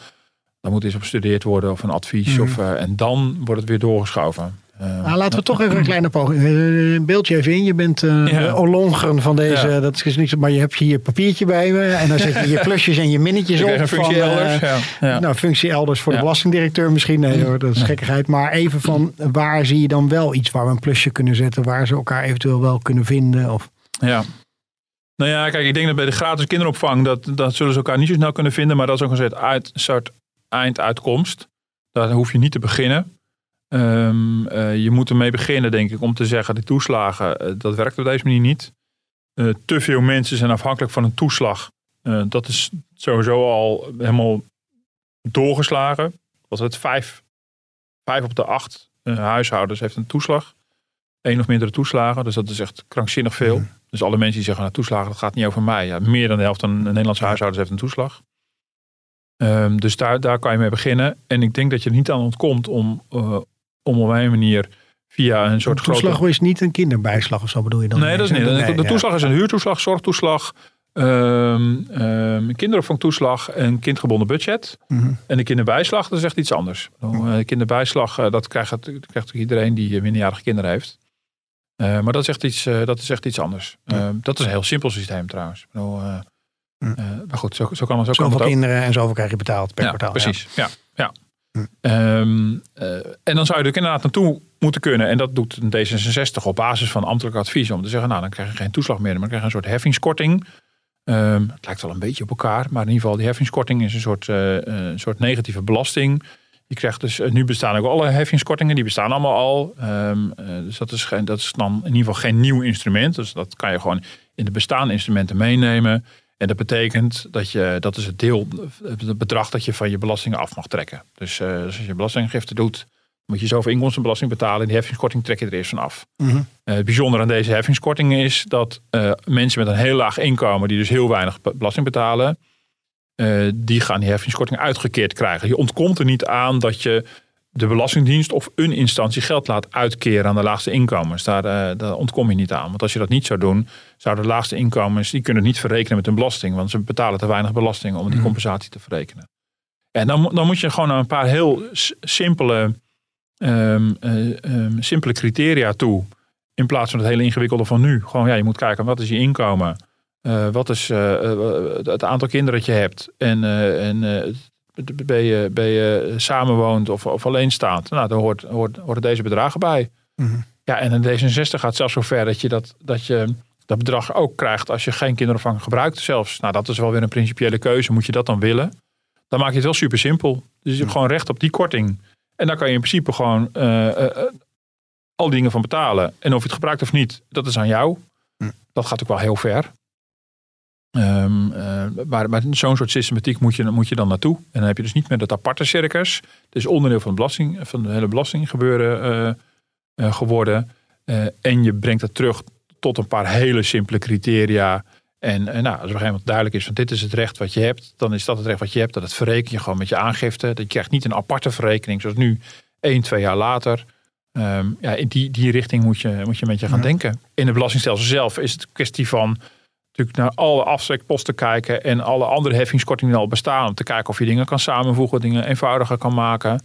dan moet eens op gestudeerd worden of een advies. Mhm. Of, eh, en dan wordt het weer doorgeschoven. Eh, Nou, laten we toch even een kleine poging. eh, Een beeldje even in. Je bent Ja. de olongeren van deze. Ja. Dat is niet zo, maar je hebt hier je papiertje bij me. En dan zet je je plusjes en je minnetjes op. een functie van, elders. Ja. Nou, functie elders voor de belastingdirecteur misschien. Nee hoor, dat is gekkigheid. Maar even van waar zie je dan wel iets waar we een plusje kunnen zetten? Waar ze elkaar eventueel wel kunnen vinden? Of, Ja. Nou ja, kijk, ik denk dat bij de gratis kinderopvang, dat, dat zullen ze elkaar niet zo snel kunnen vinden. Maar dat is ook een soort, uit, soort einduitkomst. Daar hoef je niet te beginnen. Ehm, eh, je moet ermee beginnen, denk ik, om te zeggen, die toeslagen, eh, dat werkt op deze manier niet. Eh, te veel mensen zijn afhankelijk van een toeslag. Dat is sowieso al helemaal doorgeslagen. Was het vijf, vijf op de acht huishoudens heeft een toeslag. Eén of meerdere toeslagen, dus dat is echt krankzinnig veel. Dus alle mensen die zeggen, nou, toeslagen, dat gaat niet over mij. Ja, meer dan de helft van de Nederlandse huishoudens heeft een toeslag. Ehm, dus daar, daar kan je mee beginnen. En ik denk dat je er niet aan ontkomt om, eh, om op een manier via een soort een toeslag grote... is niet een kinderbijslag of zo bedoel je dan? Nee, dat is niet. De, de toeslag is een huurtoeslag, zorgtoeslag, ehm, kinderopvangtoeslag en kindgebonden budget. Mhm. En de kinderbijslag, dat is echt iets anders. De kinderbijslag, eh, dat krijgt, dat krijgt iedereen die minderjarige kinderen heeft. Eh, maar dat is echt iets, eh, dat is echt iets anders. Eh, dat is een heel simpel systeem trouwens. Ik bedoel, Hm. maar goed, zo, zo kan, zo kan Zoveel het ook. kinderen en zoveel krijg je betaald per Ja, kwartaal. precies. Ja. Ja. Hm. Ehm, eh, en dan zou je er inderdaad naartoe moeten kunnen. En dat doet een D66 op basis van ambtelijk advies. Om te zeggen, nou dan krijg je geen toeslag meer. Maar dan krijg je een soort heffingskorting. Ehm, het lijkt wel een beetje op elkaar. Maar in ieder geval, die heffingskorting is een soort, een soort negatieve belasting. Je krijgt dus, eh, nu bestaan ook alle heffingskortingen. Die bestaan allemaal al. Ehm, eh, dus dat is, geen, dat is dan in ieder geval geen nieuw instrument. Dus dat kan je gewoon in de bestaande instrumenten meenemen. En dat betekent dat je, dat is het deel, het bedrag dat je van je belastingen af mag trekken. Dus, eh, dus als je belastinggifte doet, moet je zoveel inkomstenbelasting betalen. En die heffingskorting trek je er eerst van af. Eh, het bijzondere aan deze heffingskorting is dat mensen met een heel laag inkomen, die dus heel weinig be- belasting betalen, eh, die gaan die heffingskorting uitgekeerd krijgen. Je ontkomt er niet aan dat je de Belastingdienst of een instantie geld laat uitkeren aan de laagste inkomens. Daar, eh, daar ontkom je niet aan. Want als je dat niet zou doen, zouden de laagste inkomens, die kunnen het niet verrekenen met hun belasting. Want ze betalen te weinig belasting om die compensatie te verrekenen. En dan, dan moet je gewoon naar een paar heel simpele, ehm, eh, ehm, simpele criteria toe. In plaats van het hele ingewikkelde van nu. Gewoon, ja, je moet kijken, wat is je inkomen? Eh, wat is eh, eh, het aantal kinderen dat je hebt? En, en ben, je, ben je samenwoont of, of alleenstaand? Nou, daar hoort, hoort, horen deze bedragen bij. Mhm. Ja, en in D66 gaat zelfs zo ver dat je, dat, dat je dat bedrag ook krijgt als je geen kinderopvang gebruikt zelfs. Nou, dat is wel weer een principiële keuze. Moet je dat dan willen? Dan maak je het wel super simpel. Dus je hebt gewoon recht op die korting. En daar kan je in principe gewoon uh, uh, al dingen van betalen. En of je het gebruikt of niet, dat is aan jou. Hm. Dat gaat ook wel heel ver. Um, maar, maar zo'n soort systematiek moet je, moet je dan naartoe. En dan heb je dus niet meer dat aparte circus. Het is onderdeel van, belasting, van de hele belastinggebeuren geworden. en je brengt het terug tot een paar hele simpele criteria. En, en nou, als op een gegeven moment duidelijk is van dit is het recht wat je hebt, dan is dat het recht wat je hebt. Dat het verreken je gewoon met je aangifte. Dat je krijgt niet een aparte verrekening zoals nu, één, twee jaar later. Um, ja, in die, die richting moet je, moet je met je gaan denken. In de belastingstelsel zelf is het een kwestie van natuurlijk naar alle afzetposten kijken en alle andere heffingskortingen die al bestaan. Om te kijken of je dingen kan samenvoegen, dingen eenvoudiger kan maken.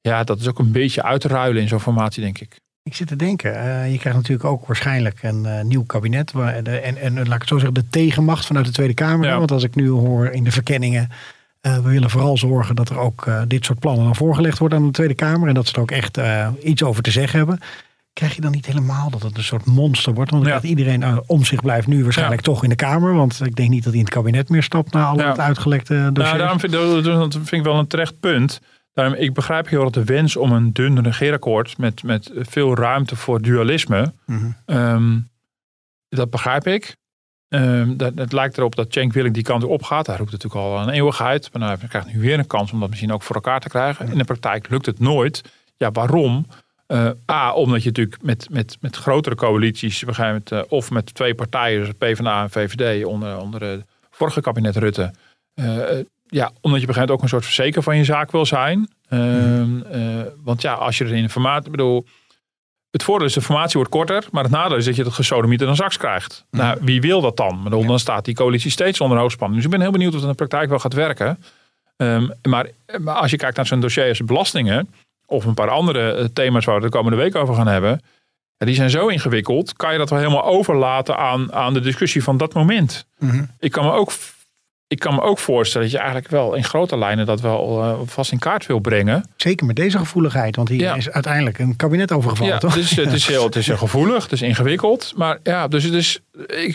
Ja, dat is ook een beetje uitruilen in zo'n formatie, denk ik. Ik zit te denken, uh, je krijgt natuurlijk ook waarschijnlijk een uh, nieuw kabinet. Waar de, en, en laat ik het zo zeggen, de tegenmacht vanuit de Tweede Kamer. Ja. Want als ik nu hoor in de verkenningen, uh, we willen vooral zorgen dat er ook dit soort plannen dan voorgelegd worden aan de Tweede Kamer. En dat ze er ook echt iets over te zeggen hebben. Krijg je dan niet helemaal dat het een soort monster wordt? Want ja. iedereen om zich blijft nu waarschijnlijk ja. toch in de Kamer. Want ik denk niet dat hij in het kabinet meer stapt na al het uitgelekte. Nou, daarom vind, dat vind ik wel een terecht punt. Daarom, ik begrijp heel erg de wens om een dun regeerakkoord met, met veel ruimte voor dualisme. Mhm. Um, dat begrijp ik. Um, dat, het lijkt erop dat Cenk Willink die kant op gaat. Hij roept natuurlijk al een eeuwigheid. Maar nou, hij krijgt nu weer een kans om dat misschien ook voor elkaar te krijgen. In de praktijk lukt het nooit. Ja, waarom? Uh, A, omdat je natuurlijk met, met, met grotere coalities, op een gegeven moment, uh, of met twee partijen, PvdA en VVD, onder, onder het vorige kabinet Rutte, uh, ja, omdat je begrijpt ook een soort verzeker van je zaak wil zijn. Mm. Uh, want ja, als je er in informatie, bedoel, het voordeel is de informatie wordt korter, maar het nadeel is dat je het gesodemiet in een zaks krijgt. Mm. Nou, wie wil dat dan? Bedoel, ja. Dan staat die coalitie steeds onder hoogspanning. Dus ik ben heel benieuwd of het in de praktijk wel gaat werken. Um, maar, maar, als je kijkt naar zo'n dossier als belastingen, of een paar andere eh, thema's waar we de komende week over gaan hebben, die zijn zo ingewikkeld, kan je dat wel helemaal overlaten aan, aan de discussie van dat moment. Mm -hmm. Ik kan me ook ik kan me ook voorstellen dat je eigenlijk wel in grote lijnen dat wel uh, vast in kaart wil brengen. Zeker met deze gevoeligheid, want hier ja. is uiteindelijk een kabinet overgevallen, ja, toch? Dus, het, is heel, het is heel gevoelig, het is ingewikkeld. Maar ja, dus het is,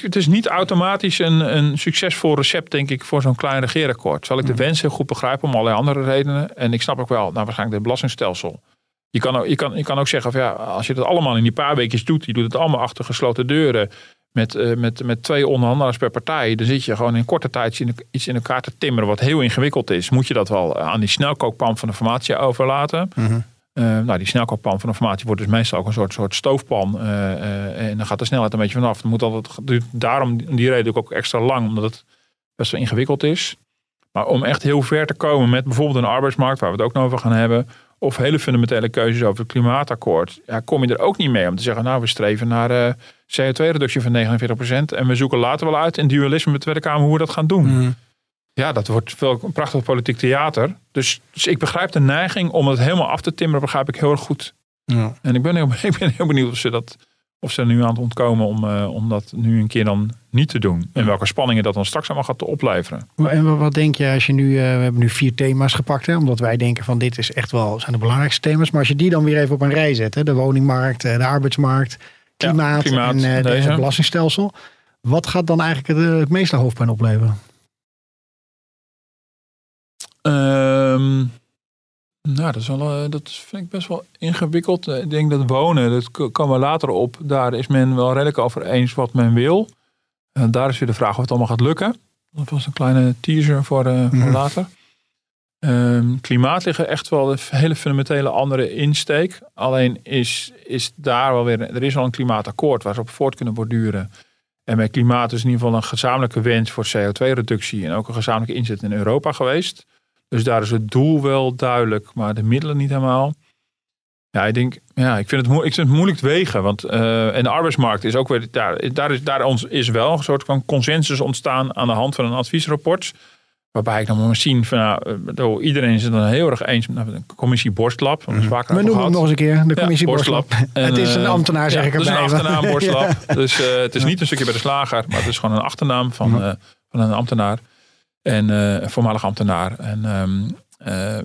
het is niet automatisch een, een succesvol recept, denk ik, voor zo'n klein regeerakkoord. Terwijl ik de wens heel goed begrijp om allerlei andere redenen. En ik snap ook wel, nou waarschijnlijk het belastingstelsel. Je kan, ook, je, kan, je kan ook zeggen, van, ja, als je dat allemaal in die paar weekjes doet, je doet het allemaal achter gesloten deuren met, uh, met, met twee onderhandelaars per partij, dan zit je gewoon in korte tijd iets in elkaar te timmeren wat heel ingewikkeld is. Moet je dat wel aan die snelkookpan van de formatie overlaten? Mm -hmm. uh, nou, die snelkookpan van de formatie wordt dus meestal ook een soort, soort stoofpan. Uh, en dan gaat de snelheid een beetje vanaf. Dan moet altijd, duurt daarom die reden ook extra lang, omdat het best wel ingewikkeld is. Maar om echt heel ver te komen met bijvoorbeeld een arbeidsmarkt, waar we het ook nog over gaan hebben, of hele fundamentele keuzes over het klimaatakkoord, ja, kom je er ook niet mee om te zeggen, nou, we streven naar CO2-reductie van 49% en we zoeken later wel uit in dualisme met de Tweede Kamer hoe we dat gaan doen. Mm. Ja, dat wordt veel een prachtig politiek theater. Dus, dus ik begrijp de neiging om het helemaal af te timmeren, begrijp ik heel erg goed. Ja. En ik ben, heel, ik ben heel benieuwd of ze dat of ze er nu aan het ontkomen om, uh, om dat nu een keer dan niet te doen. En welke spanningen dat dan straks allemaal gaat opleveren. En wat denk je als je nu, uh, we hebben nu vier thema's gepakt, hè, omdat wij denken van dit is echt wel, zijn de belangrijkste thema's. Maar als je die dan weer even op een rij zet, hè, de woningmarkt, de arbeidsmarkt, klimaat, ja, klimaat en uh, het belastingstelsel. Wat gaat dan eigenlijk het, het meeste hoofdpijn opleveren? Um, nou, dat, is wel, dat vind ik best wel ingewikkeld. Ik denk dat wonen, dat komen we later op. Daar is men wel redelijk over eens wat men wil. En daar is weer de vraag of het allemaal gaat lukken. Dat was een kleine teaser voor, uh, voor Mhm. later. Um, klimaat liggen echt wel een hele fundamentele andere insteek. Alleen is, is daar wel weer, er is al een klimaatakkoord waar ze op voort kunnen borduren. En bij klimaat is in ieder geval een gezamenlijke wens voor CO2-reductie en ook een gezamenlijke inzet in Europa geweest. Dus daar is het doel wel duidelijk, maar de middelen niet helemaal. Ja, ik denk, ja, ik vind het, ik vind het moeilijk te wegen. Want, uh, en de arbeidsmarkt is ook weer, daar, daar, is, daar ons, is wel een soort van consensus ontstaan aan de hand van een adviesrapport. Waarbij ik dan maar zien van, nou, iedereen is het dan heel erg eens met de commissie Borstlab. Mm -hmm. We noemen hem nog eens een keer, de commissie ja. En, het is een ambtenaar, zeg ik erbij. Het is een achternaam, Borstlab. ja. Dus uh, het is niet een stukje bij de slager, maar het is gewoon een achternaam van, uh, van een ambtenaar. En uh, een voormalig ambtenaar. En, um, uh,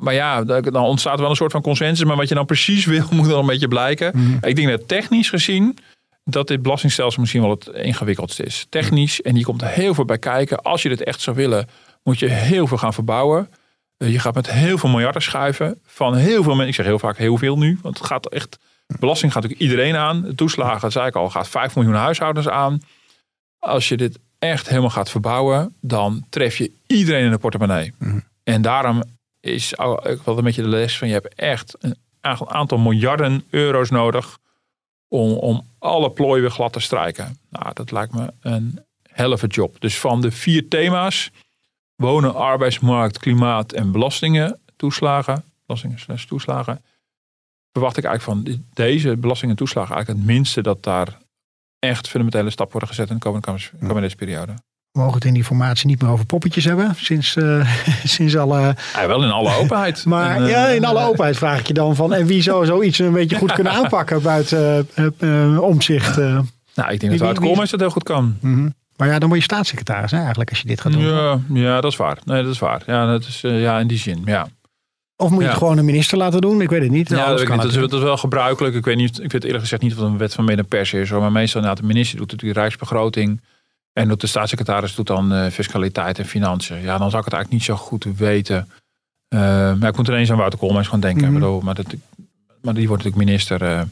maar ja, dan ontstaat wel een soort van consensus. Maar wat je dan precies wil, moet dan een beetje blijken. Mhm. Ik denk dat technisch gezien dat dit belastingstelsel misschien wel het ingewikkeldste is. Technisch, en die komt er heel veel bij kijken. Als je dit echt zou willen, moet je heel veel gaan verbouwen. Eh, Je gaat met heel veel miljarden schuiven. Van heel veel mensen. Ik zeg heel vaak heel veel nu. Want het gaat echt. Belasting gaat natuurlijk iedereen aan. De toeslagen, zei ik al, gaat 5 miljoen huishoudens aan. Als je dit echt helemaal gaat verbouwen, dan tref je iedereen in de portemonnee. En daarom is ook wel een beetje de les van je hebt echt een aantal miljarden euro's nodig om, om alle plooi weer glad te strijken. Nou, dat lijkt me een helft job. Dus van de vier thema's, wonen, arbeidsmarkt, klimaat en belastingen, toeslagen, belastingen slash toeslagen, verwacht ik eigenlijk van deze belastingen en toeslagen eigenlijk het minste dat daar echt fundamentele stappen worden gezet in de komende kabinetsperiode. We mogen het in die formatie niet meer over poppetjes hebben. Sinds, eh, sinds alle... Ja, wel in alle openheid. Maar En, eh, ja, in alle openheid vraag ik je dan van... En wie zou zoiets een beetje goed kunnen aanpakken buiten eh, omzicht? Nou, ik denk Wie- dat Wout wie- Koolmees dat heel goed kan. Mhm. Maar ja, dan word je staatssecretaris hè, eigenlijk als je dit gaat doen. Ja, ja, dat is waar. Nee, dat is waar. Ja, dat is, eh, ja in die zin. Ja. Of moet je Ja. het gewoon een minister laten doen? Ik weet het niet. Ja, dat, kan niet. dat, is, wel gebruikelijk. Ik weet, niet, ik weet eerlijk gezegd niet of het een wet van mede pers is. Hoor. Maar meestal inderdaad, de minister doet natuurlijk rijksbegroting. En doet de staatssecretaris doet dan eh, fiscaliteit en financiën. Ja, dan zou ik het eigenlijk niet zo goed weten. Eh, maar ik moet ineens aan Wouter Koolmees gaan denken. Mhm. Bedoel, maar, dat, maar die wordt natuurlijk minister,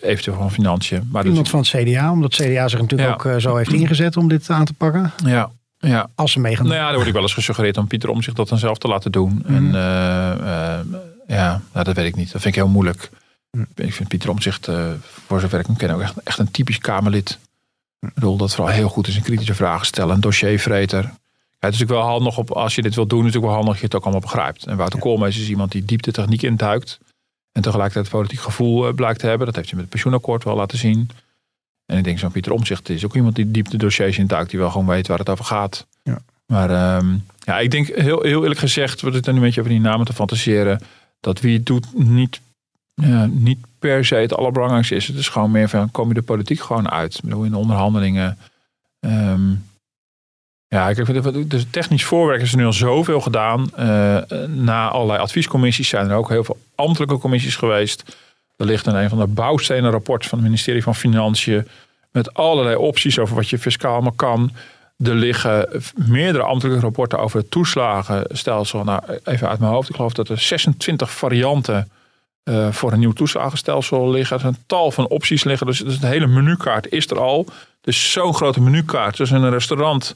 eventueel van Financiën. Maar Iemand dat, van het CDA, omdat het CDA zich natuurlijk Ja. ook eh, zo heeft ingezet om dit aan te pakken. ja, ja. Als ze mee gaan Nou ja, er wordt ook wel eens gesuggereerd om Pieter om zich dat dan zelf te laten doen. Mhm. En eh, eh, ja, nou, dat weet ik niet. Dat vind ik heel moeilijk. Mhm. Ik vind Pieter Omzicht, eh voor zover ik hem ken, ook echt, echt een typisch Kamerlid. Ik bedoel, dat vooral heel goed is in kritische vragen stellen. Een dossiervreter. Ja, het is natuurlijk wel handig op, als je dit wilt doen, natuurlijk wel handig dat je het ook allemaal begrijpt. En Wouter Koolmees is iemand die diepte techniek induikt. En tegelijkertijd politiek gevoel eh, blijkt te hebben. Dat heeft hij met het pensioenakkoord wel laten zien. En ik denk zo'n Pieter Omzicht is ook iemand die diepte dossiers induikt. Die wel gewoon weet waar het over gaat. Ja. Maar ehm, ja, ik denk heel, heel eerlijk gezegd, we zitten nu een beetje over die namen te fantaseren. Dat wie het doet niet, niet per se het allerbelangrijkste is. Het is gewoon meer van, kom je de politiek gewoon uit? Ik bedoel, in de onderhandelingen. ehm, ja, ik vind dus technisch voorwerk is er nu al zoveel gedaan. Eh, na allerlei adviescommissies zijn er ook heel veel ambtelijke commissies geweest. Er ligt een, van de bouwstenen rapport van het ministerie van Financiën. Met allerlei opties over wat je fiscaal maar kan. Er liggen meerdere ambtelijke rapporten over het toeslagenstelsel. Nou, even uit mijn hoofd. Ik geloof dat er 26 varianten eh, voor een nieuw toeslagenstelsel liggen. Er zijn tal van opties liggen. Dus, dus de hele menukaart is er al. Dus zo'n grote menukaart. Dus in een restaurant.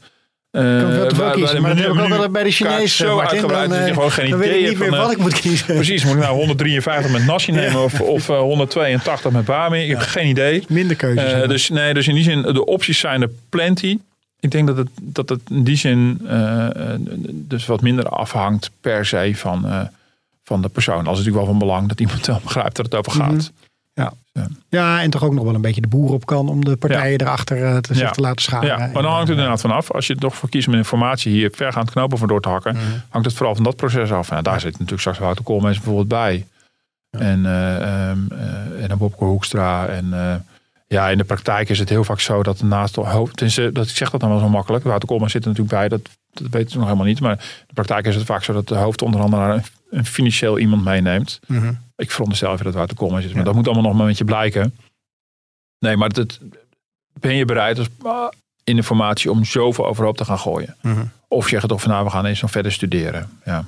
Eh, Ik kan wel te veel kiezen, maar dat heb ik ook bij de kaart Chinees. Zo Martin, dat je eh, gewoon geen dan weet idee ik niet meer van, wat eh, ik moet kiezen. Precies, moet ik nou 153 met nasi nemen of, of eh, 182 met bami? Ik heb geen idee. Minder keuzes. Eh, dus, nee, dus in die zin, de opties zijn er plenty. Ik denk dat het, dat het in die zin eh, eh, dus wat minder afhangt per se van, eh, van de persoon. Als het natuurlijk wel van belang dat iemand wel begrijpt dat het over gaat. Mhm. Ja, en toch ook nog wel een beetje de boer op kan om de partijen erachter eh, te, Ja. laten scharen. Ja, maar dan hangt het inderdaad vanaf. Als je er toch voor kiest om informatie hier vergaand knopen voor door te hakken, Mhm. hangt het vooral van dat proces af. En daar zit natuurlijk straks Wouter Koolmees bijvoorbeeld bij. En, eh, ehm, eh, en dan Bobke Hoekstra. En ja, in de praktijk is het heel vaak zo dat naast de hoofd... dat, ik zeg dat dan wel zo makkelijk. Wouter Koolmees zit er natuurlijk bij, dat, dat weten ze nog helemaal niet. Maar in de praktijk is het vaak zo dat de hoofdonderhandelaar een, een financieel iemand meeneemt. Mhm. Ik veronderstel even dat Wouter Koolmees is. Maar dat moet allemaal nog maar een beetje blijken. Nee, maar het, ben je bereid als ah, in informatie om zoveel overhoop te gaan gooien? Mhm. Of zeg je toch van nou, we gaan eens nog verder studeren. Ja.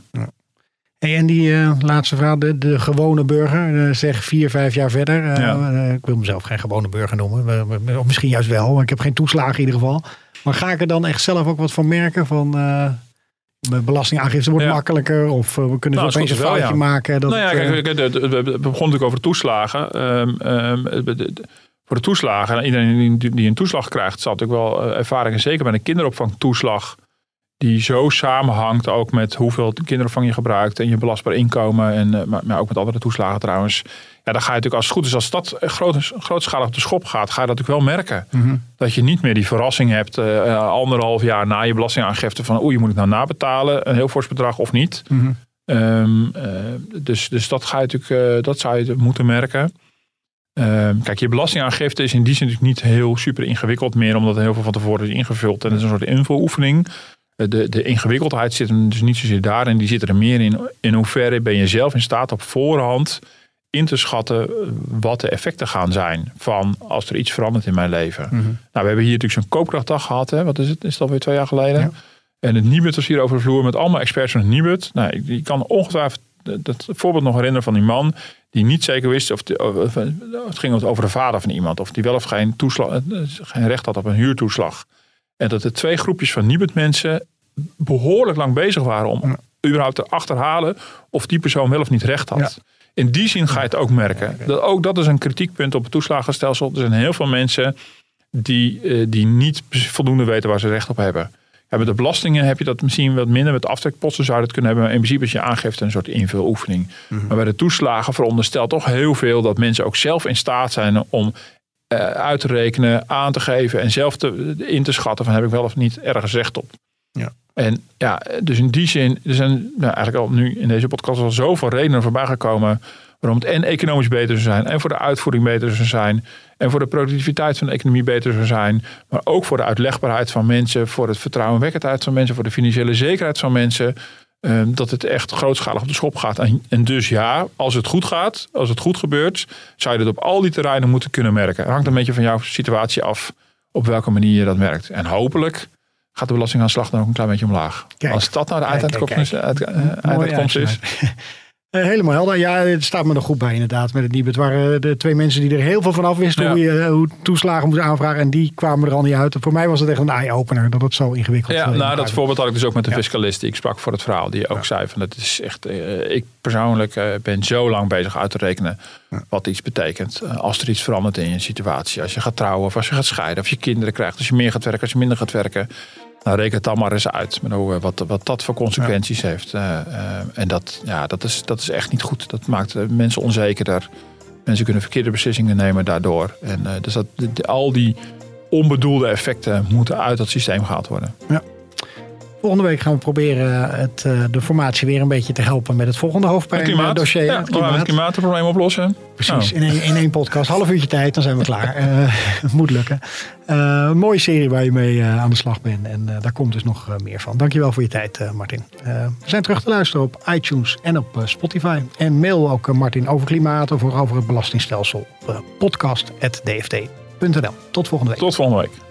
Hey, en die eh, laatste vraag, de, de gewone burger, eh, zeg vier, vijf jaar verder. eh, Ja. ik wil mezelf geen gewone burger noemen, we- of misschien juist wel, maar ik heb geen toeslagen in ieder geval. Maar ga ik er dan echt zelf ook wat van merken? Van belastingaangifte wordt Ja. makkelijker of eh, we kunnen Nou, zo opeens een wel, foutje ja. maken. Dat, nou ja, eh, kijk, de- we begonnen natuurlijk over toeslagen. Ehm, ehm, de- de- de- voor de toeslagen, en iedereen die, die een toeslag krijgt, zal natuurlijk wel eh, ervaringen, zeker bij een kinderopvangtoeslag, die zo samenhangt ook met hoeveel kinderopvang je gebruikt en je belastbaar inkomen, en, eh, maar, maar ook met andere toeslagen trouwens. Ja, dan ga je natuurlijk als het goed is, als dat groot, grootschalig op de schop gaat, ga je dat natuurlijk wel merken. mhm. Dat je niet meer die verrassing hebt, eh, eh, anderhalf jaar na je belastingaangifte, van oei, je moet ik nou nabetalen, een heel fors bedrag of niet. Mhm. Ehm, eh, dus, dus dat, ga je natuurlijk, eh, dat zou je moeten merken. Ehm, kijk, je belastingaangifte is in die zin natuurlijk niet heel super ingewikkeld meer, omdat er heel veel van tevoren is ingevuld. En het is een soort invuloefening. Eh, De, de ingewikkeldheid zit hem dus niet zozeer daarin, die zit er meer in. In hoeverre ben je zelf in staat op voorhand in te schatten wat de effecten gaan zijn van als er iets verandert in mijn leven. Nou, we hebben hier natuurlijk zo'n koopkrachtdag gehad. Hè? Wat is het? Is dat alweer twee jaar geleden? Ja. En het Nibud was hier over de vloer met allemaal experts van het Nibud. Nou, ik- kan ongetwijfeld dat voorbeeld nog herinneren van die man die niet zeker wist of, de, of- of- het ging over de vader van iemand of die wel of geen, toeslag, eh, geen recht had op een huurtoeslag. En dat er twee groepjes van Nibud mensen behoorlijk lang bezig waren om überhaupt te achterhalen of die persoon wel of niet recht had. Ja. In die zin ga je het ook merken. Dat, ook dat is een kritiekpunt op het toeslagenstelsel. Er zijn heel veel mensen die, eh, die niet voldoende weten waar ze recht op hebben. Ja, met de belastingen heb je dat misschien wat minder. Met aftrekposten zou je dat kunnen hebben. Maar in principe is je aangifte een soort invuloefening. Maar bij de toeslagen veronderstelt toch heel veel dat mensen ook zelf in staat zijn om eh, uit te rekenen, aan te geven en zelf te, in te schatten van heb ik wel of niet ergens recht op. Ja. En ja, dus in die zin, er zijn nou, eigenlijk al nu in deze podcast al zoveel redenen voorbij gekomen waarom het en economisch beter zou zijn en voor de uitvoering beter zou zijn en voor de productiviteit van de economie beter zou zijn, maar ook voor de uitlegbaarheid van mensen, voor het vertrouwenwekkendheid van mensen, voor de financiële zekerheid van mensen, eh, dat het echt grootschalig op de schop gaat. En, en dus ja, als het goed gaat, als het goed gebeurt, zou je dat op al die terreinen moeten kunnen merken. Het hangt een beetje van jouw situatie af op welke manier je dat merkt. En hopelijk gaat de belastingaanslag dan ook een klein beetje omlaag. Kijk. Als dat nou de Kijk, uiteindelijke kijk, uit- eh, uitkomst is. Eh, helemaal helder. Ja, het staat me er goed bij inderdaad met het Nibud. Het waren de twee mensen die er heel veel van af wisten Ja. hoe je eh, hoe toeslagen moest aanvragen. En die kwamen er al niet uit. Voor mij was het echt een eye-opener dat het zo ingewikkeld Ja, eh, in nou, dat voorbeeld had ik dus ook met de Ja. fiscalist die ik sprak voor het verhaal. Die ook zei van het is echt, eh, ik persoonlijk eh, ben zo lang bezig uit te rekenen wat iets betekent. Eh, als er iets verandert in je situatie. Als je gaat trouwen of als je gaat scheiden of je kinderen krijgt. Als je meer gaat werken, als je minder gaat werken. Nou, reken het dan maar eens uit. Maar hoe, eh, wat, wat dat voor consequenties heeft. Eh, eh, en dat, ja, dat, is, dat is echt niet goed. Dat maakt mensen onzekerder. Mensen kunnen verkeerde beslissingen nemen daardoor. En dus dat, al die onbedoelde effecten moeten uit dat systeem gehaald worden. Volgende week gaan we proberen het, eh, de formatie weer een beetje te helpen met het volgende hoofdpijndossier. klimaat. dossier. ja, het we gaan het klimaat. klimaatprobleem oplossen. Precies, Nou, in, één, in één podcast. Half uurtje tijd, dan zijn we klaar. Eh, moet lukken. Eh, een mooie serie waar je mee eh, aan de slag bent. En eh, daar komt dus nog eh, meer van. Dankjewel voor je tijd, eh, Martin. Eh, we zijn terug te luisteren op iTunes en op eh, Spotify. En mail ook eh, Martin over klimaat of over het belastingstelsel op podcast.dft.nl. Tot volgende week. tot volgende week.